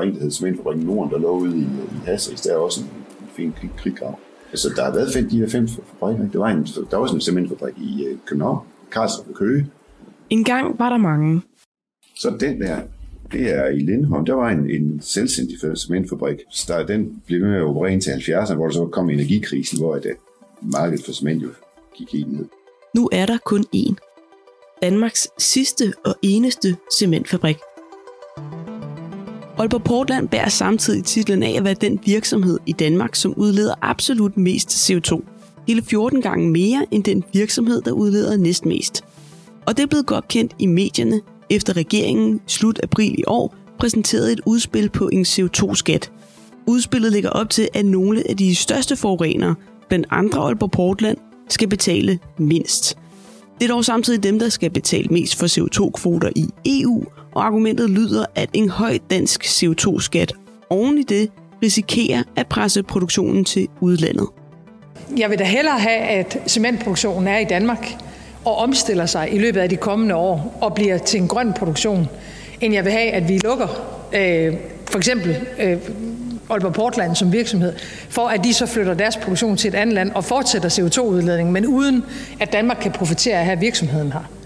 var en, der hed Cementfabrikken Norden, der lå ude i, i Hasris. Der er også en, en fin krig, kriggrav. Altså, der har været fem, de her fem fabrikker. Der var, en, der var også en cementfabrik i uh, København, Karlsrup og Køge. En gang var der mange. Så den der, det er i Lindholm. Der var en, en selvstændig cementfabrik. Så der, den blev med at operere indtil 70'erne, hvor der så kom energikrisen, hvor det, markedet for cement jo gik helt ned. Nu er der kun én. Danmarks sidste og eneste cementfabrik. Aalborg Portland bærer samtidig titlen af at være den virksomhed i Danmark, som udleder absolut mest CO2. Hele 14 gange mere end den virksomhed, der udleder næstmest. Og det er blevet godt kendt i medierne, efter regeringen slut april i år præsenterede et udspil på en CO2-skat. Udspillet ligger op til, at nogle af de største forurenere, blandt andre Aalborg Portland, skal betale mindst. Det er dog samtidig dem, der skal betale mest for CO2-kvoter i EU, og argumentet lyder, at en høj dansk CO2-skat oven i det risikerer at presse produktionen til udlandet. Jeg vil da hellere have, at cementproduktionen er i Danmark og omstiller sig i løbet af de kommende år og bliver til en grøn produktion, end jeg vil have, at vi lukker øh, for eksempel øh, Aalborg Portland som virksomhed, for at de så flytter deres produktion til et andet land og fortsætter CO2-udledningen, men uden at Danmark kan profitere af at have virksomheden her.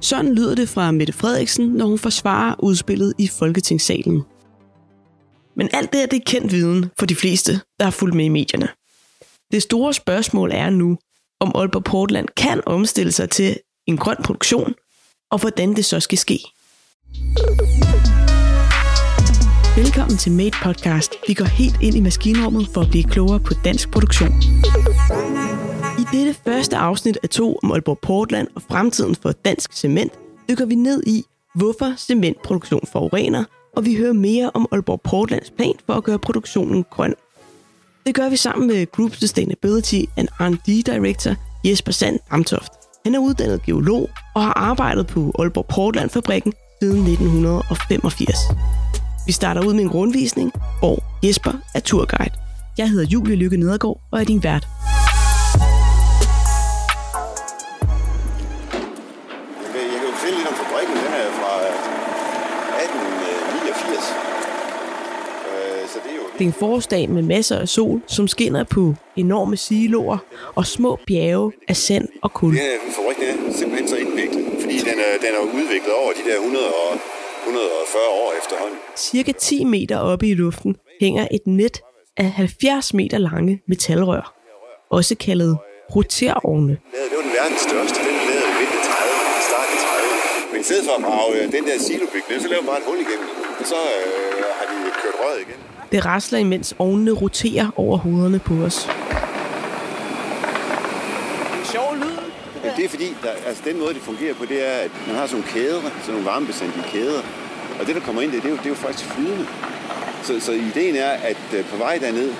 Sådan lyder det fra Mette Frederiksen, når hun forsvarer udspillet i Folketingssalen. Men alt det, er det kendt viden for de fleste, der har fulgt med i medierne. Det store spørgsmål er nu, om Aalborg Portland kan omstille sig til en grøn produktion, og hvordan det så skal ske. Velkommen til Made Podcast. Vi går helt ind i maskinrummet for at blive klogere på dansk produktion. Dette første afsnit af to om Aalborg Portland og fremtiden for dansk cement, dykker vi ned i, hvorfor cementproduktion forurener, og vi hører mere om Aalborg Portlands plan for at gøre produktionen grøn. Det gør vi sammen med Group Sustainability and R&D Director Jesper Sand Amtoft. Han er uddannet geolog og har arbejdet på Aalborg Portland-fabrikken siden 1985. Vi starter ud med en rundvisning, og Jesper er turguide. Jeg hedder Julie Lykke Nedergaard og er din vært. Fortælle lidt om fabrikken. Den er fra 1889. Øh, så det er jo Det er en forårsdag med masser af sol, som skinner på enorme siloer og små bjerge af sand og kul. Den her fabrik den er simpelthen så indviklet, fordi den er, den er udviklet over de der 100 og 140 år efterhånden. Cirka 10 meter oppe i luften hænger et net af 70 meter lange metalrør, også kaldet roterovne. Det var den verdens største. Den lavede i midt i 30, start i 30. Men i stedet for at grave øh, den der silobygning, så lavede man bare et hul igennem. Og så øh, har de kørt røret igen. Det rasler, imens ovnene roterer over hovederne på os. Sjov lyd. Ja, det er fordi, der, altså den måde, det fungerer på, det er, at man har sådan nogle kæder, sådan nogle varmebestandige kæder. Og det, der kommer ind, det, det, er, jo, det er jo faktisk flydende. Så, så ideen er, at øh, på vej derned,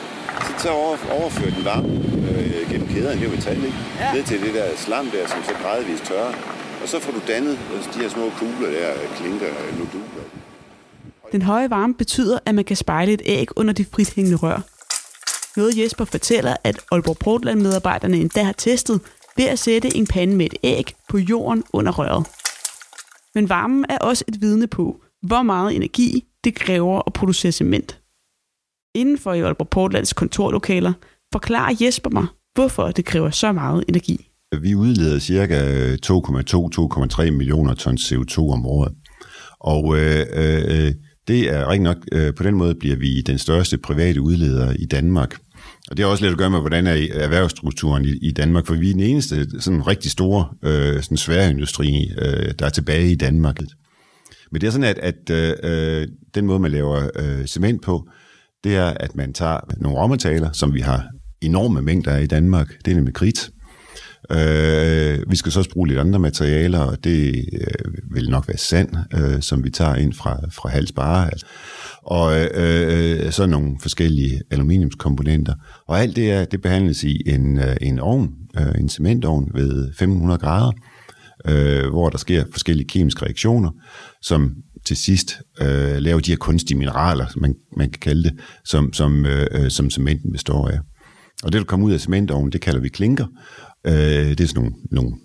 så, så over, overfører den varme øh, gennem kæderne, det er jo metal, ikke? Ja. Ned til det der slam der, som så gradvist tørrer. Og så får du dannet altså, de her små kugler der, øh, klinker, øh, noduler. Den høje varme betyder, at man kan spejle et æg under de frithængende rør. Noget Jesper fortæller, at Aalborg Portland-medarbejderne endda har testet ved at sætte en pande med et æg på jorden under røret. Men varmen er også et vidne på, hvor meget energi det kræver at producere cement. Inden for i Aalborg Portlands kontorlokaler forklarer Jesper mig, hvorfor det kræver så meget energi. Vi udleder ca. 2,2-2,3 øh, millioner tons CO2 om året. Og øh, øh, øh, det er rigtig nok, øh, på den måde bliver vi den største private udleder i Danmark. Og det har også lidt at gøre med, hvordan er erhvervsstrukturen i, i Danmark, for vi er den eneste sådan rigtig store øh, sådan svære industri, øh, der er tilbage i Danmark. Men det er sådan, at, at øh, øh den måde, man laver øh, cement på, det er, at man tager nogle råmaterialer, som vi har enorme mængder af i Danmark. Det er nemlig kridt. Øh, vi skal så også bruge lidt andre materialer, og det øh, vil nok være sand, øh, som vi tager ind fra, fra Halsbare. Altså. Og øh, øh, så nogle forskellige aluminiumskomponenter. Og alt det, er, det behandles i en, øh, en ovn, øh, en cementovn ved 500 grader, øh, hvor der sker forskellige kemiske reaktioner, som til sidst øh, laver de her kunstige mineraler, som man, man kan kalde det, som, som, øh, øh, som cementen består af. Og det, der kommer ud af cementovnen, det kalder vi klinker. Øh, det er sådan nogle, nogle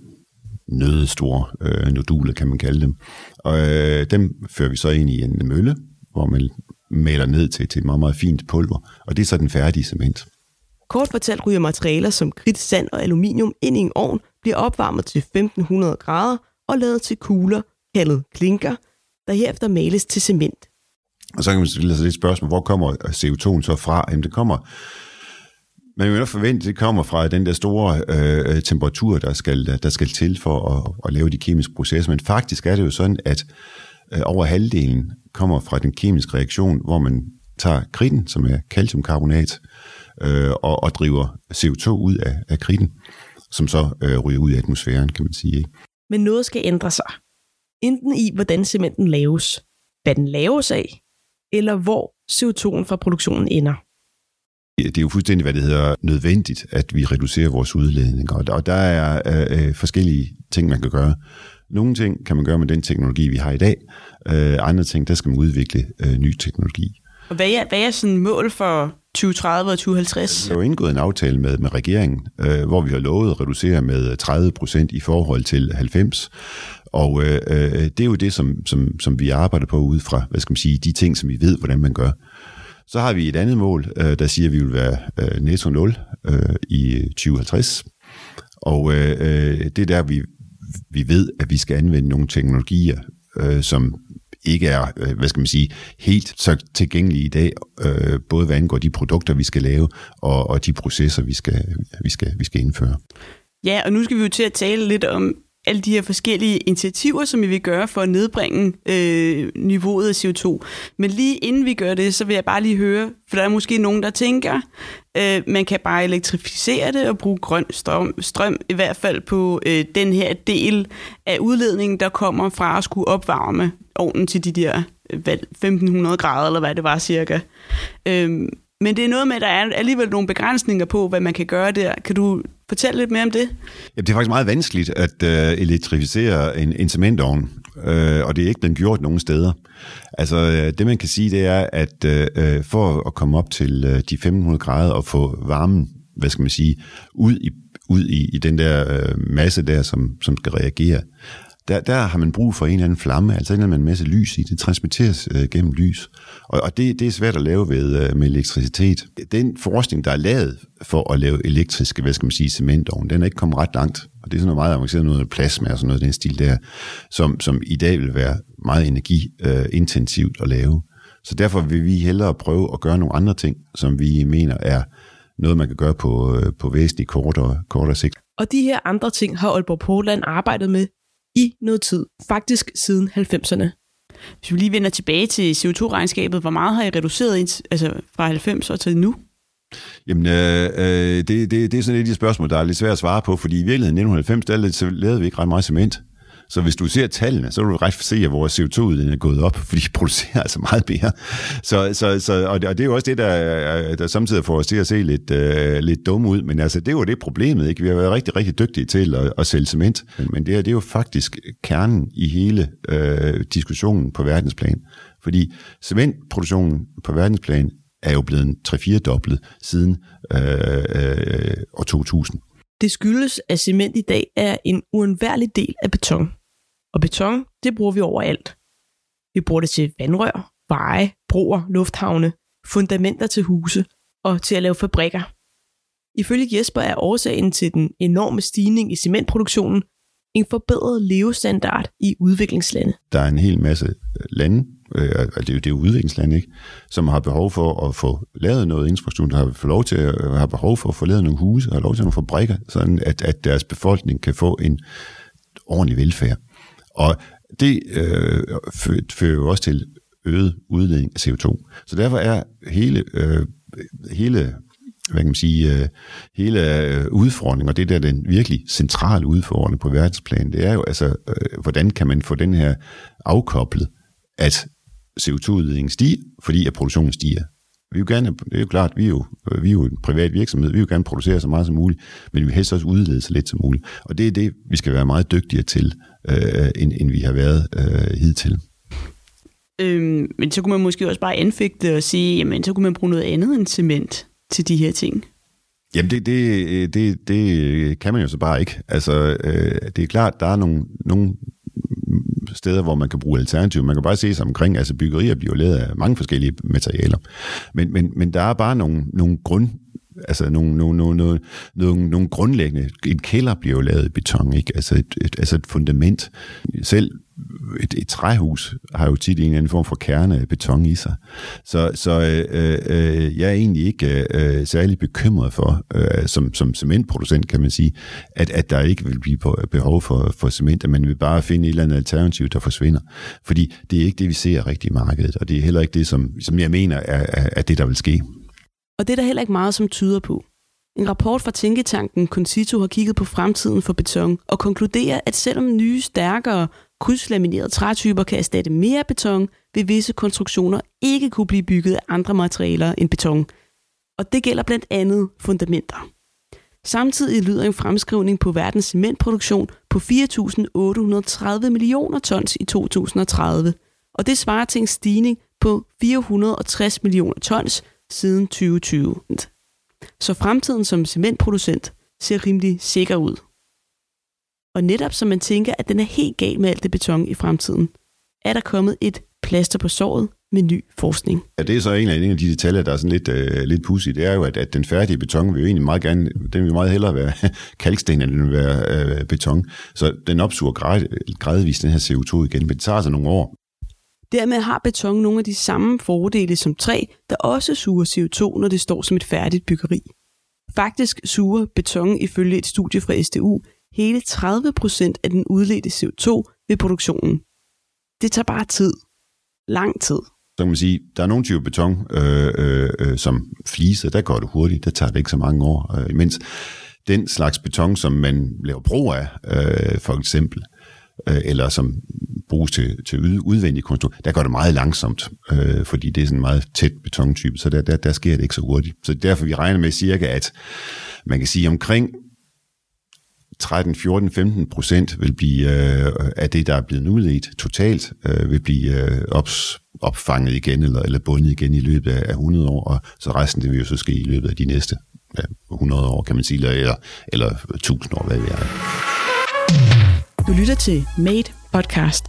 nødestore øh, noduler, kan man kalde dem. Og øh, dem fører vi så ind i en mølle, hvor man maler ned til, til et meget, meget fint pulver. Og det er så den færdige cement. Kort fortalt ryger materialer som kridt, sand og aluminium ind i en ovn, bliver opvarmet til 1500 grader og lavet til kugler, kaldet klinker, der herefter males til cement. Og så kan man stille sig et spørgsmål, hvor kommer CO2'en så fra? Jamen det kommer, man vil jo forvente, at det kommer fra den der store øh, temperatur, der skal, der skal til for at, at lave de kemiske processer. Men faktisk er det jo sådan, at øh, over halvdelen kommer fra den kemiske reaktion, hvor man tager kridten, som er calciumkarbonat, øh, og, og driver CO2 ud af, af kridten, som så øh, ryger ud i atmosfæren, kan man sige. Ikke? Men noget skal ændre sig. Enten i, hvordan cementen laves, hvad den laves af, eller hvor CO2'en fra produktionen ender. Det er jo fuldstændig, hvad det hedder, nødvendigt, at vi reducerer vores udledninger. Og der er øh, øh, forskellige ting, man kan gøre. Nogle ting kan man gøre med den teknologi, vi har i dag. Øh, andre ting, der skal man udvikle øh, ny teknologi. Og hvad er, hvad er sådan mål for 2030 og 2050? Der er jo indgået en aftale med, med regeringen, øh, hvor vi har lovet at reducere med 30 procent i forhold til 90. Og øh, øh, det er jo det, som, som, som vi arbejder på ud fra, hvad skal man sige, de ting, som vi ved, hvordan man gør. Så har vi et andet mål, øh, der siger, at vi vil være øh, netto 0 øh, i 2050. Og øh, øh, det er der, vi, vi ved, at vi skal anvende nogle teknologier, øh, som ikke er, øh, hvad skal man sige, helt så tilgængelige i dag, øh, både hvad angår de produkter, vi skal lave, og, og de processer, vi skal, vi, skal, vi skal indføre. Ja, og nu skal vi jo til at tale lidt om alle de her forskellige initiativer, som vi vil gøre for at nedbringe øh, niveauet af CO2. Men lige inden vi gør det, så vil jeg bare lige høre, for der er måske nogen, der tænker, øh, man kan bare elektrificere det og bruge grøn strøm, strøm i hvert fald på øh, den her del af udledningen, der kommer fra at skulle opvarme ovnen til de der øh, hvad, 1500 grader, eller hvad det var cirka. Øh, men det er noget med, at der er alligevel nogle begrænsninger på, hvad man kan gøre der. Kan du fortælle lidt mere om det? Ja, det er faktisk meget vanskeligt at øh, elektrificere en, en cementovn, øh, og det er ikke blevet gjort nogen steder. Altså, øh, det man kan sige, det er, at øh, øh for at komme op til øh, de 1500 grader og få varmen, hvad skal man sige, ud i, ud i, i den der øh, masse der, som, som skal reagere, der, der har man brug for en eller anden flamme, altså en eller anden masse lys i. Det transmitteres øh, gennem lys. Og, og det, det er svært at lave ved, øh, med elektricitet. Den forskning, der er lavet for at lave elektriske, hvad skal man sige, cementovn, den er ikke kommet ret langt. Og det er sådan noget meget avanceret noget plasma og sådan noget, den stil der, som, som i dag vil være meget energiintensivt øh, at lave. Så derfor vil vi hellere prøve at gøre nogle andre ting, som vi mener er noget, man kan gøre på, øh, på væsentligt kortere, kortere sigt. Og de her andre ting har Aalborg Portland arbejdet med i noget tid, faktisk siden 90'erne. Hvis vi lige vender tilbage til CO2-regnskabet, hvor meget har I reduceret altså fra 90 og til nu? Jamen, øh, øh, det, det, det er sådan et af de spørgsmål, der er lidt svært at svare på, fordi i virkeligheden i 1990, der lavede vi ikke ret meget cement. Så hvis du ser tallene, så vil du ret se, at vores CO2-udledning er gået op, fordi de producerer altså meget mere. Så, så, så, og, det, og det er jo også det, der, øh, der samtidig får os til at se lidt, uh, lidt dumme ud. Men altså, det er jo det problemet. Ikke? Vi har været rigtig, rigtig dygtige til at, at sælge cement. Men det her, det er jo faktisk kernen i hele uh, diskussionen på verdensplan. Fordi cementproduktionen på verdensplan er jo blevet 3-4 dobblet siden uh, uh, år 2000. Det skyldes, at cement i dag er en uundværlig del af beton. Og beton, det bruger vi overalt. Vi bruger det til vandrør, veje, broer, lufthavne, fundamenter til huse og til at lave fabrikker. Ifølge Jesper er årsagen til den enorme stigning i cementproduktionen en forbedret levestandard i udviklingslande. Der er en hel masse lande, øh, det, er jo, det er udviklingslande, ikke? som har behov for at få lavet noget infrastruktur, har få lov til at øh, har behov for at få lavet nogle huse, har lov til nogle fabrikker, sådan at, at deres befolkning kan få en ordentlig velfærd. Og det øh, fører jo også til øget udledning af CO2. Så derfor er hele, øh, hele hvad kan man sige, øh, hele øh, udfordringen, og det der den virkelig centrale udfordring på verdensplan, det er jo altså, øh, hvordan kan man få den her afkoblet, at CO2-udledningen stiger, fordi at produktionen stiger. Vi vil gerne, det er jo klart, vi er jo, vi er jo en privat virksomhed, vi vil gerne producere så meget som muligt, men vi vil helst også udlede så lidt som muligt. Og det er det, vi skal være meget dygtigere til, øh, end, end vi har været øh, hidtil. Øhm, men så kunne man måske også bare anfægte og sige, jamen så kunne man bruge noget andet end cement til de her ting. Jamen det, det, det, det kan man jo så bare ikke. Altså øh, det er klart, der er nogle, nogle steder, hvor man kan bruge alternativer. Man kan bare se sig omkring, altså byggerier bliver lavet af mange forskellige materialer. Men, men, men der er bare nogle, nogle grund altså nogle, nogle, nogle, nogle, nogle, nogle grundlæggende, en kælder bliver jo lavet i beton, ikke? Altså, et, et, altså et fundament. Selv et, et træhus har jo tit en eller anden form for kerne af beton i sig. Så, så øh, øh, øh jeg er egentlig ikke øh, særlig bekymret for, øh, som, som cementproducent kan man sige, at, at der ikke vil blive behov for, for cement, at man vil bare finde et eller andet alternativ, der forsvinder. Fordi det er ikke det, vi ser rigtig i markedet, og det er heller ikke det, som, som jeg mener er, er, er det, der vil ske. Og det er der heller ikke meget, som tyder på. En rapport fra tænketanken Concito har kigget på fremtiden for beton og konkluderer, at selvom nye, stærkere, krydslaminerede trætyper kan erstatte mere beton, vil visse konstruktioner ikke kunne blive bygget af andre materialer end beton. Og det gælder blandt andet fundamenter. Samtidig lyder en fremskrivning på verdens cementproduktion på 4.830 millioner tons i 2030, og det svarer til en stigning på 460 millioner tons siden 2020. Så fremtiden som cementproducent ser rimelig sikker ud. Og netop som man tænker, at den er helt gal med alt det beton i fremtiden, er der kommet et plaster på såret med ny forskning. Ja, det er så en af, en af de detaljer, der er sådan lidt, øh, lidt pussy. Det er jo, at, at den færdige beton vil jo egentlig meget gerne, den vil meget hellere være kalksten, end den vil være øh, beton. Så den opsuger grad, gradvist den her CO2 igen, men det tager altså nogle år. Dermed har beton nogle af de samme fordele som træ, der også suger CO2, når det står som et færdigt byggeri. Faktisk suger beton ifølge et studie fra SDU hele 30% af den udledte CO2 ved produktionen. Det tager bare tid. Lang tid. Så kan man sige, der er nogle typer beton, øh, øh, øh som fliser, der går det hurtigt, der tager det ikke så mange år. Øh, mens den slags beton, som man laver brug af, øh, for eksempel, øh, eller som bruges til, til udvendig konstruktion, der går det meget langsomt, øh, fordi det er sådan en meget tæt betontype, så der, der, der sker det ikke så hurtigt. Så derfor vi regner med cirka, at man kan sige omkring 13, 14, 15 procent vil blive øh, af det, der er blevet udledt totalt, øh, vil blive øh, ops, opfanget igen eller, eller bundet igen i løbet af 100 år, og så resten det vil jo så ske i løbet af de næste ja, 100 år, kan man sige, eller, eller 1000 år, hvad vi er. Du lytter til Made Podcast.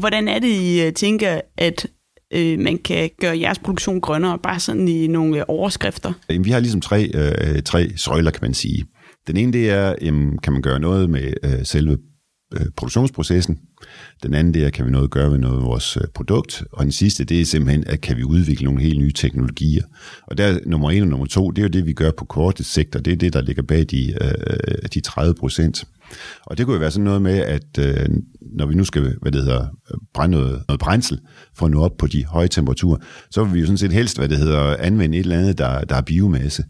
Hvordan er det, I øh, tænker, at øh, man kan gøre jeres produktion grønnere, bare sådan i nogle øh, overskrifter? Vi har ligesom tre, øh, tre søjler, kan man sige. Den ene, det er, jamen, kan man gøre noget med øh, selve øh, produktionsprocessen. Den anden, det er, kan vi noget gøre med noget af vores øh, produkt. Og den sidste, det er simpelthen, at kan vi udvikle nogle helt nye teknologier. Og der nummer en og nummer to, det er jo det, vi gør på kortet sigt, og Det er det, der ligger bag de, øh, de 30 procent. Og det kunne jo være sådan noget med, at øh, når vi nu skal hvad det hedder, brænde noget, noget brændsel for at nå op på de høje temperaturer, så vil vi jo sådan set helst hvad det hedder, anvende et eller andet, der, der er biomasse.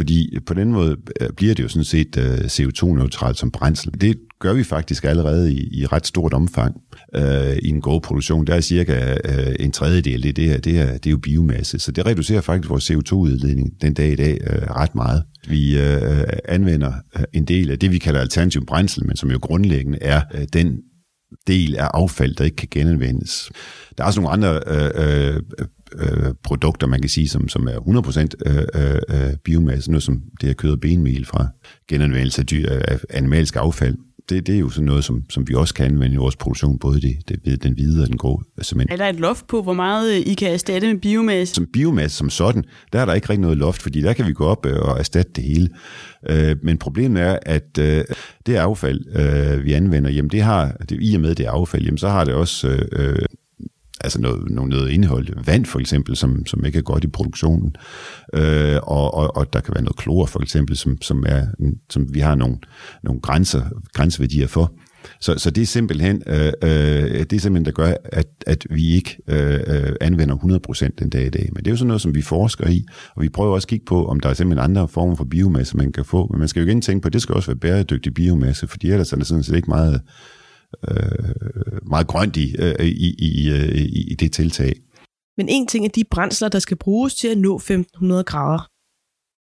Fordi øh, på den måde øh, bliver det jo sådan set øh, CO2-neutralt som brændsel. Det gør vi faktisk allerede i, i ret stort omfang øh, i en gårdproduktion. Der er cirka øh, en tredjedel, i det, her, det, er, det er jo biomasse. Så det reducerer faktisk vores CO2-udledning den dag i dag øh, ret meget. Vi øh, anvender en del af det, vi kalder alternativ brændsel, men som jo grundlæggende er øh, den del af affald, der ikke kan genanvendes. Der er også nogle andre øh, øh, øh, produkter, man kan sige, som, som er 100% øh, øh, biomasse, noget som det her kød og benmel fra genanvendelse af, dyr, af animalsk affald det, det er jo sådan noget, som, som vi også kan anvende i vores produktion, både det, det, den hvide og den grå cement. Er der et loft på, hvor meget I kan erstatte med biomasse? Som biomasse som sådan, der er der ikke rigtig noget loft, fordi der kan vi gå op øh, og erstatte det hele. Øh, men problemet er, at øh, det affald, vi anvender, jamen det har, det, i og med det affald, jamen så har det også altså noget, noget, indhold, vand for eksempel, som, som ikke er godt i produktionen, øh, og, og, og der kan være noget klor for eksempel, som, som, er, som vi har nogle, nogle grænser, grænseværdier for. Så, så det er simpelthen, øh, øh, det er simpelthen der gør, at, at vi ikke øh, øh anvender 100% den dag i dag. Men det er jo sådan noget, som vi forsker i, og vi prøver også at kigge på, om der er simpelthen andre former for biomasse, man kan få. Men man skal jo igen tænke på, at det skal også være bæredygtig biomasse, fordi ellers er det sådan set ikke meget øh, meget grønt i, øh, i, i, øh, i, i det tiltag. Men en ting er de brændsler, der skal bruges til at nå 1500 grader.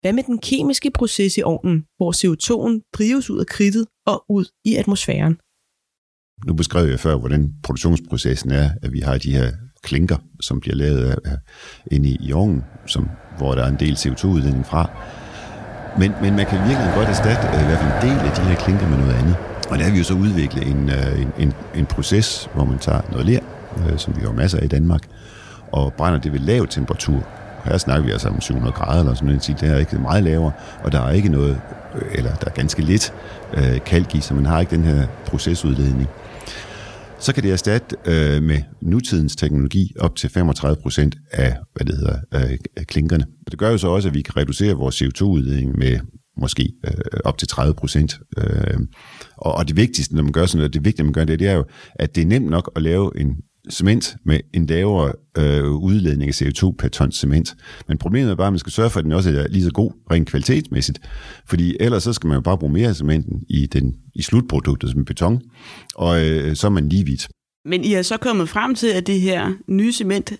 Hvad med den kemiske proces i ovnen, hvor CO2'en drives ud af kridtet og ud i atmosfæren? Nu beskrev jeg før, hvordan produktionsprocessen er, at vi har de her klinker, som bliver lavet af, af, inde i, i ovnen, som, hvor der er en del CO2-udledning fra. Men, men man kan virkelig godt erstatte øh, i hvert fald en del af de her klinker med noget andet. Og der har vi jo så udviklet en, øh, en, en, en proces, hvor man tager noget ler, øh, som vi har masser af i Danmark, og brænder det ved lav temperatur. Her snakker vi altså om 700 grader eller sådan noget. Det er ikke meget lavere, og der er ikke noget, øh, eller der er ganske lidt øh, kalk i, så man har ikke den her procesudledning. Så kan det erstatte øh, med nutidens teknologi op til 35 procent af, hvad det hedder, øh, klinkerne. Det gør jo så også, at vi kan reducere vores CO2-udledning med måske øh, op til 30 procent. Øh, og, og det vigtigste, når man gør sådan noget, det vigtige, man gør det, det er jo, at det er nemt nok at lave en cement med en lavere øh, udledning af CO2 per ton cement. Men problemet er bare, at man skal sørge for, at den også er lige så god rent kvalitetsmæssigt. Fordi ellers så skal man jo bare bruge mere af cementen i, den, i slutproduktet som beton, og øh, så er man lige vidt. Men I er så kommet frem til, at det her nye cement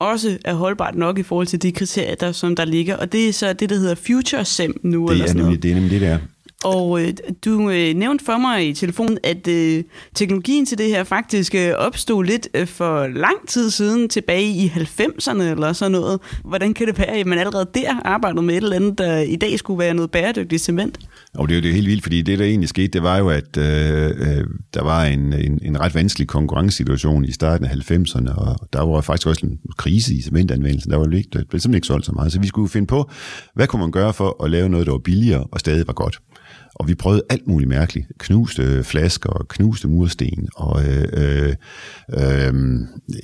også er holdbart nok i forhold til de kriterier, der, som der ligger. Og det er så det, der hedder Future SEM nu. Det eller er, sådan nemlig, det er nemlig det, der. Og øh, du øh, nævnte for mig i telefonen, at øh, teknologien til det her faktisk øh, opstod lidt øh, for lang tid siden, tilbage i 90'erne eller sådan noget. Hvordan kan det være, at man allerede der arbejdede med et eller andet, der i dag skulle være noget bæredygtigt cement? Og det er jo det helt vildt, fordi det, der egentlig skete, det var jo, at øh, øh der var en, en, en ret vanskelig konkurrencesituation i starten af 90'erne, og der var faktisk også en krise i cementanvendelsen. Der var jo ikke, der blev simpelthen ikke solgt så meget. Så vi skulle finde på, hvad kunne man gøre for at lave noget, der var billigere og stadig var godt. Og vi prøvede alt muligt mærkeligt. Knuste øh, flasker, knuste mursten, og øh, øh, øh,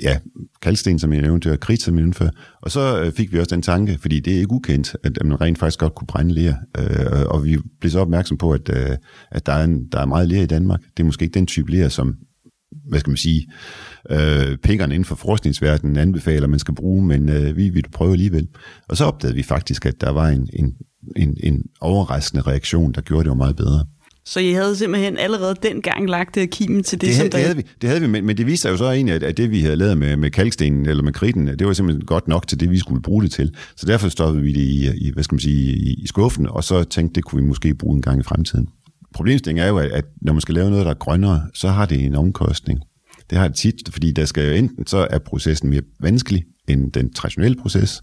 ja, kaldsten, som jeg nævnte, og kridt, som jeg nævnte før. Og så øh, fik vi også den tanke, fordi det er ikke ukendt, at man rent faktisk godt kunne brænde ler. Øh, og vi blev så opmærksom på, at, øh, at der, er en, der er meget ler i Danmark. Det er måske ikke den type ler, som hvad skal man sige, øh, pikkerne inden for forskningsverdenen anbefaler, man skal bruge, men øh, vi vil prøve alligevel. Og så opdagede vi faktisk, at der var en, en, en, en overraskende reaktion, der gjorde det jo meget bedre. Så I havde simpelthen allerede dengang lagt øh, kimen til det, det, som havde, der... det havde vi, det havde vi men, men det viste sig jo så egentlig, at, at det vi havde lavet med, med kalkstenen eller med kridten, det var simpelthen godt nok til det, vi skulle bruge det til. Så derfor stoppede vi det i, i hvad skal man sige, i, i skuffen, og så tænkte, det kunne vi måske bruge en gang i fremtiden. Problemstillingen er jo, at, når man skal lave noget, der er grønnere, så har det en omkostning. Det har det tit, fordi der skal jo enten, så er processen mere vanskelig end den traditionelle proces,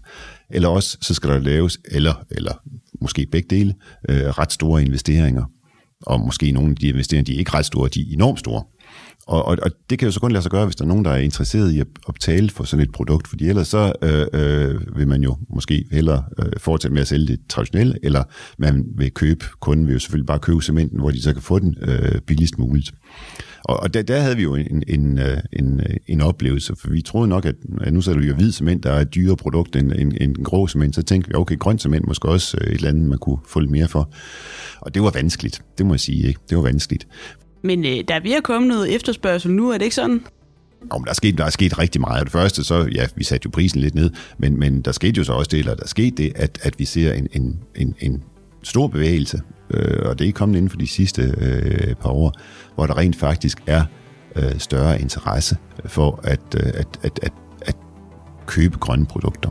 eller også så skal der laves, eller, eller måske begge dele, øh, ret store investeringer. Og måske nogle af de investeringer, de er ikke ret store, de er enormt store. Og, og, og det kan jo så kun lade sig gøre, hvis der er nogen, der er interesseret i at, at for sådan et produkt, fordi ellers så øh, øh, vil man jo måske hellere øh, fortsætte med at sælge det traditionelle, eller man vil købe, kunden vil jo selvfølgelig bare købe cementen, hvor de så kan få den øh, billigst muligt. Og, og der, der havde vi jo en, en, øh, en, øh, en oplevelse, for vi troede nok, at, at nu så vi jo hvid cement, der er et dyrere produkt end, end, end en grå cement, så tænkte vi, okay, grøn cement måske også øh, et eller andet, man kunne få lidt mere for. Og det var vanskeligt, det må jeg sige, ikke? Det var vanskeligt. Men øh, der er ved at komme noget efterspørgsel nu, er det ikke sådan? Om der, er sket, der er sket rigtig meget. Det første, så ja, vi satte jo prisen lidt ned, men, men der skete jo så også det, eller der skete det, at, at vi ser en, en, en, en stor bevægelse, øh, og det er kommet inden for de sidste øh, par år, hvor der rent faktisk er øh, større interesse for at, øh, at, at, at, at købe grønne produkter.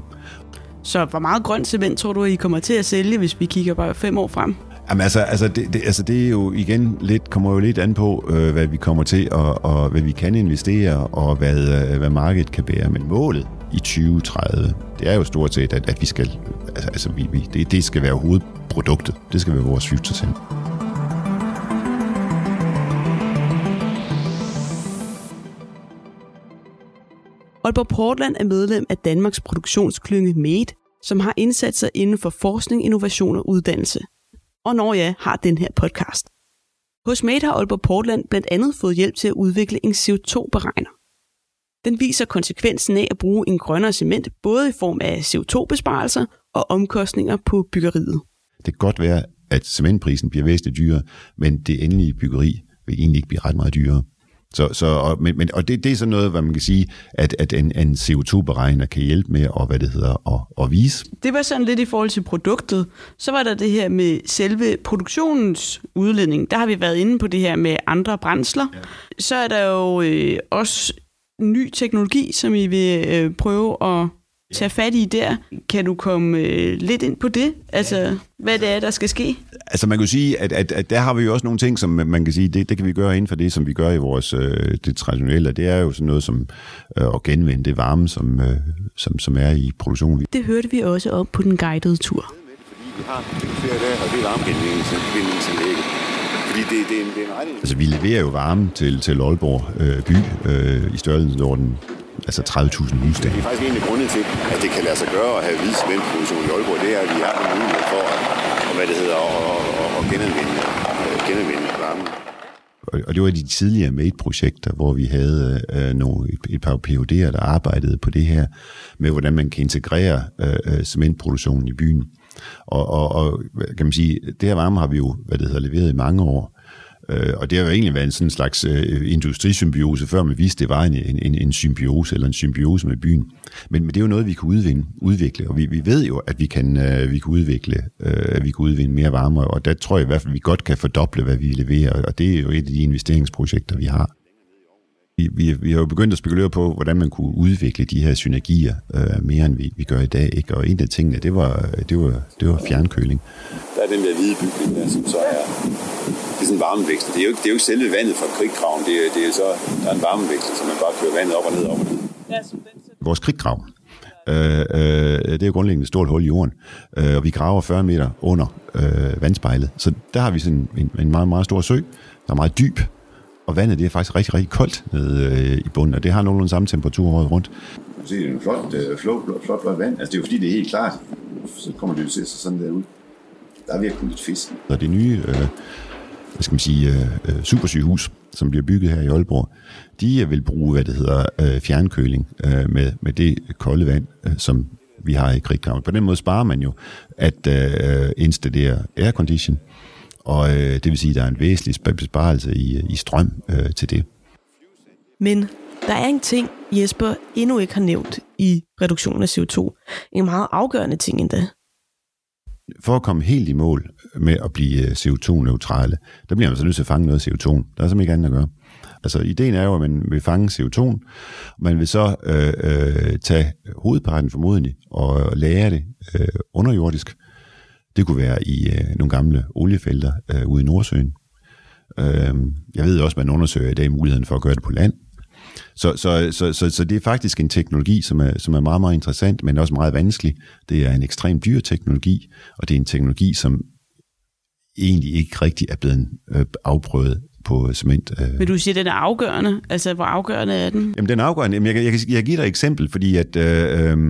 Så hvor meget grønt cement tror du, I kommer til at sælge, hvis vi kigger bare fem år frem? Jamen altså, altså, det, det, altså det er jo igen lidt, kommer jo lidt an på, øh, hvad vi kommer til, og, og hvad vi kan investere, og hvad, øh, hvad markedet kan bære. Men målet i 2030, det er jo stort set, at, at vi skal, altså, altså vi, vi, det, det skal være hovedproduktet. Det skal være vores future til. Aalborg Portland er medlem af Danmarks produktionsklynge MADE, som har indsatser inden for forskning, innovation og uddannelse. Og når jeg har den her podcast. Hos MADE har Aalborg Portland blandt andet fået hjælp til at udvikle en CO2-beregner. Den viser konsekvensen af at bruge en grønnere cement, både i form af CO2-besparelser og omkostninger på byggeriet. Det kan godt være, at cementprisen bliver væsentligt dyrere, men det endelige byggeri vil egentlig ikke blive ret meget dyrere. Så, så, og, men, men, og det, det er sådan noget, hvad man kan sige, at, at en, en CO2-beregner kan hjælpe med at, hvad det hedder, at, at vise. Det var sådan lidt i forhold til produktet. Så var der det her med selve produktionens udledning. Der har vi været inde på det her med andre brændsler. Ja. Så er der jo øh, også ny teknologi, som I vil øh, prøve at tage fat i der. Kan du komme øh, lidt ind på det? Altså, ja. hvad det er, der skal ske? Altså, man kan sige, at, at, at der har vi jo også nogle ting, som man kan sige, det, det kan vi gøre inden for det, som vi gør i vores øh, det traditionelle. Det er jo sådan noget som øh, at genvinde det varme, som, øh, som, som er i produktionen. Det hørte vi også om på den guidede tur. vi har flere dage, og det er. Fordi det, det, er en, det er en regning. Altså, vi leverer jo varme til, til Aalborg øh, by øh, i størrelsesorden altså 30.000 husstande. Det er faktisk en af grundene til, at det kan lade sig gøre at have hvid cementproduktion i Aalborg, det er, at vi har en mulighed for at, og, hvad det hedder, at, at, at genanvende, øh, genanvende varme. Og det var de tidligere MADE-projekter, hvor vi havde øh, nogle, et, et par PhD'er, der arbejdede på det her, med hvordan man kan integrere øh, øh, cementproduktionen i byen. Og, og, og kan man sige, det her varme har vi jo hvad det hedder, leveret i mange år. Øh, og det har jo egentlig været en sådan slags øh, industrisymbiose, før man vidste, det var en, en, en symbiose, eller en symbiose med byen. Men, men det er jo noget, vi kan udvinde, udvikle, og vi, vi ved jo, at vi kan, øh, vi kan udvikle, øh, at vi kan udvinde mere varme, og der tror jeg i hvert fald, at vi godt kan fordoble, hvad vi leverer, og det er jo et af de investeringsprojekter, vi har. Vi, vi, vi har jo begyndt at spekulere på, hvordan man kunne udvikle de her synergier øh, mere, end vi, vi gør i dag. Ikke? Og en af tingene, det var, det var, det var fjernkøling. Den der hvide bygning der, som så er det er sådan en varmeveksler. Det er jo ikke, det er jo ikke selve vandet fra krigkraven. Det er, det er så, der er en varmeveksler, så man bare kører vandet op og ned, op og ned. Vores krigkrav, øh, øh, det er jo grundlæggende et stort hul i jorden, øh, og vi graver 40 meter under øh, vandspejlet. Så der har vi sådan en, en meget, meget stor sø, der er meget dyb, og vandet det er faktisk rigtig, rigtig koldt nede øh, i bunden, og det har nogenlunde samme temperatur året rundt. Se, det er en flot, øh, flot, flot, flot, flot vand. Altså, det er jo fordi, det er helt klart. Så kommer det jo til sådan der ud. Der er virkelig lidt fisk. Og det nye øh, hvad skal man sige, øh, øh, supersygehus, som bliver bygget her i Aalborg, de vil bruge, hvad det hedder, øh, fjernkøling øh, med, med det kolde vand, øh, som vi har i Kriggraven. På den måde sparer man jo at øh, installere aircondition, og øh, det vil sige, at der er en væsentlig besparelse i, i strøm øh, til det. Men der er en ting, Jesper endnu ikke har nævnt i reduktionen af CO2. En meget afgørende ting endda for at komme helt i mål med at blive øh, CO2-neutrale, der bliver man så nødt til at fange noget CO2. Der er simpelthen ikke andet at gøre. Altså, ideen er jo, at man vil fange CO2, og man vil så øh, øh, tage hovedparten formodentlig og øh, lære det øh, underjordisk. Det kunne være i øh, nogle gamle oliefelter øh, ude i Nordsøen. Øh, jeg ved også, at man undersøger i dag muligheden for at gøre det på land. Så, så, så, så, så det er faktisk en teknologi, som er, som er meget, meget interessant, men også meget vanskelig. Det er en ekstremt dyr teknologi, og det er en teknologi, som egentlig ikke rigtig er blevet øh, afprøvet på cement. Øh. Vil du sige, at den er afgørende? Altså, hvor afgørende er den? Jamen, den er afgørende. Jamen, jeg, jeg, jeg, jeg giver dig et eksempel, fordi at øh, øh,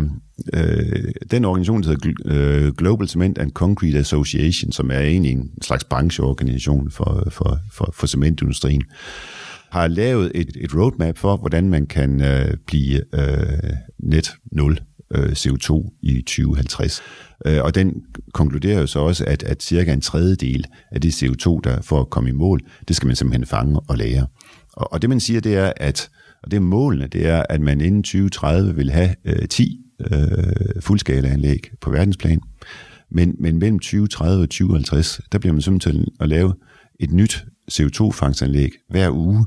øh den organisation, der hedder øh, Global Cement and Concrete Association, som er egentlig en slags brancheorganisation for, for, for, for cementindustrien, har lavet et, et roadmap for, hvordan man kan øh, blive øh, net 0 øh, CO2 i 2050. Øh, og den konkluderer jo så også, at, at cirka en tredjedel af det CO2, der for at komme i mål, det skal man simpelthen fange og lære. Og, og det man siger, det er, at og det er målene, det er, at man inden 2030 vil have øh, 10 øh, fuldskalaanlæg på verdensplan. Men, men mellem 2030 og 2050, der bliver man simpelthen at lave et nyt CO2-fangstanlæg hver uge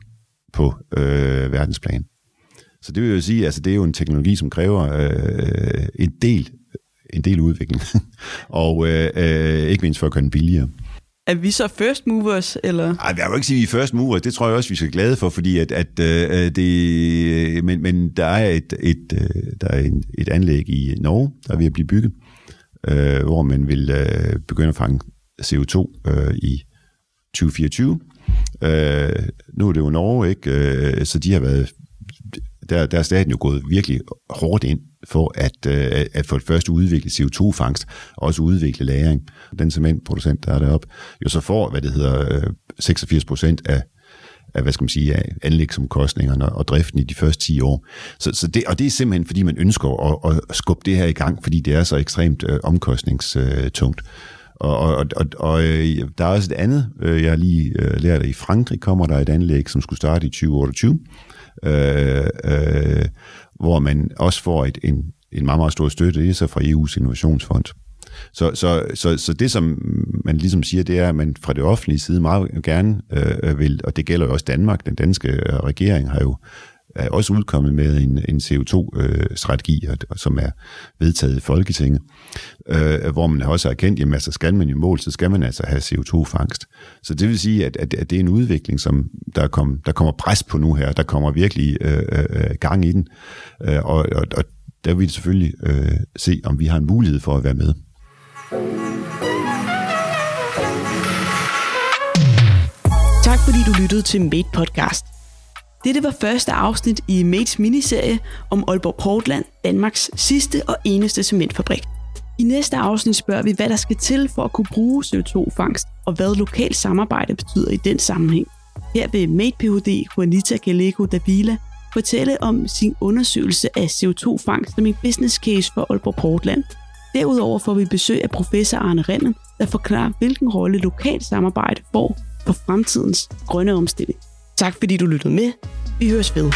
på øh, verdensplan. Så det vil jo sige, altså det er jo en teknologi, som kræver øh, en del en del udvikling, og øh, øh, ikke mindst for at gøre den billigere. Er vi så first movers, eller? Nej, jeg vil ikke sige, at vi er first movers. Det tror jeg også, vi skal glade for, fordi at, at øh, det... Men, men der er et, et, øh, der er en, et anlæg i Norge, der er ved at blive bygget, øh, hvor man vil øh, begynde at fange CO2 øh, i 2024. Øh, nu er det jo Norge, ikke? Øh, så de har været... Der, der er staten jo gået virkelig hårdt ind for at, øh, at for det første udvikle CO2-fangst, og også udvikle lagring. Den cementproducent, der er deroppe, jo så får, hvad det hedder, øh, 86 procent af, af, hvad skal man sige, af anlægsomkostningerne og driften i de første 10 år. Så, så det, og det er simpelthen, fordi man ønsker at, at skubbe det her i gang, fordi det er så ekstremt øh, omkostningstungt. Og, og, og, og øh, der er også et andet, øh, jeg har lige øh, lært, at i Frankrig kommer der et anlæg, som skulle starte i 2028, øh, øh, hvor man også får et, en, en meget, meget stor støtte, det er så fra EU's innovationsfond. Så, så, så, så det, som man ligesom siger, det er, at man fra det offentlige side meget gerne øh, vil, og det gælder jo også Danmark, den danske øh, regering har jo er også udkommet med en, en CO2-strategi, øh, som er vedtaget i Folketinget, øh, hvor man også har erkendt, at altså, skal man jo mål, så skal man altså have CO2-fangst. Så det vil sige, at, at, at det er en udvikling, som der, kom, der kommer pres på nu her, der kommer virkelig øh, øh, øh, gang i den, øh, og, og, og der vil vi selvfølgelig øh, se, om vi har en mulighed for at være med. Tak fordi du lyttede til Made Podcast. Dette var første afsnit i Mates miniserie om Aalborg Portland, Danmarks sidste og eneste cementfabrik. I næste afsnit spørger vi, hvad der skal til for at kunne bruge CO2-fangst, og hvad lokalt samarbejde betyder i den sammenhæng. Her vil Mate Ph.D. Juanita Gallego Davila fortælle om sin undersøgelse af CO2-fangst som en business case for Aalborg Portland. Derudover får vi besøg af professor Arne Rennen, der forklarer, hvilken rolle lokalt samarbejde får for fremtidens grønne omstilling. Tak fordi du lyttede med. Vi høres ved.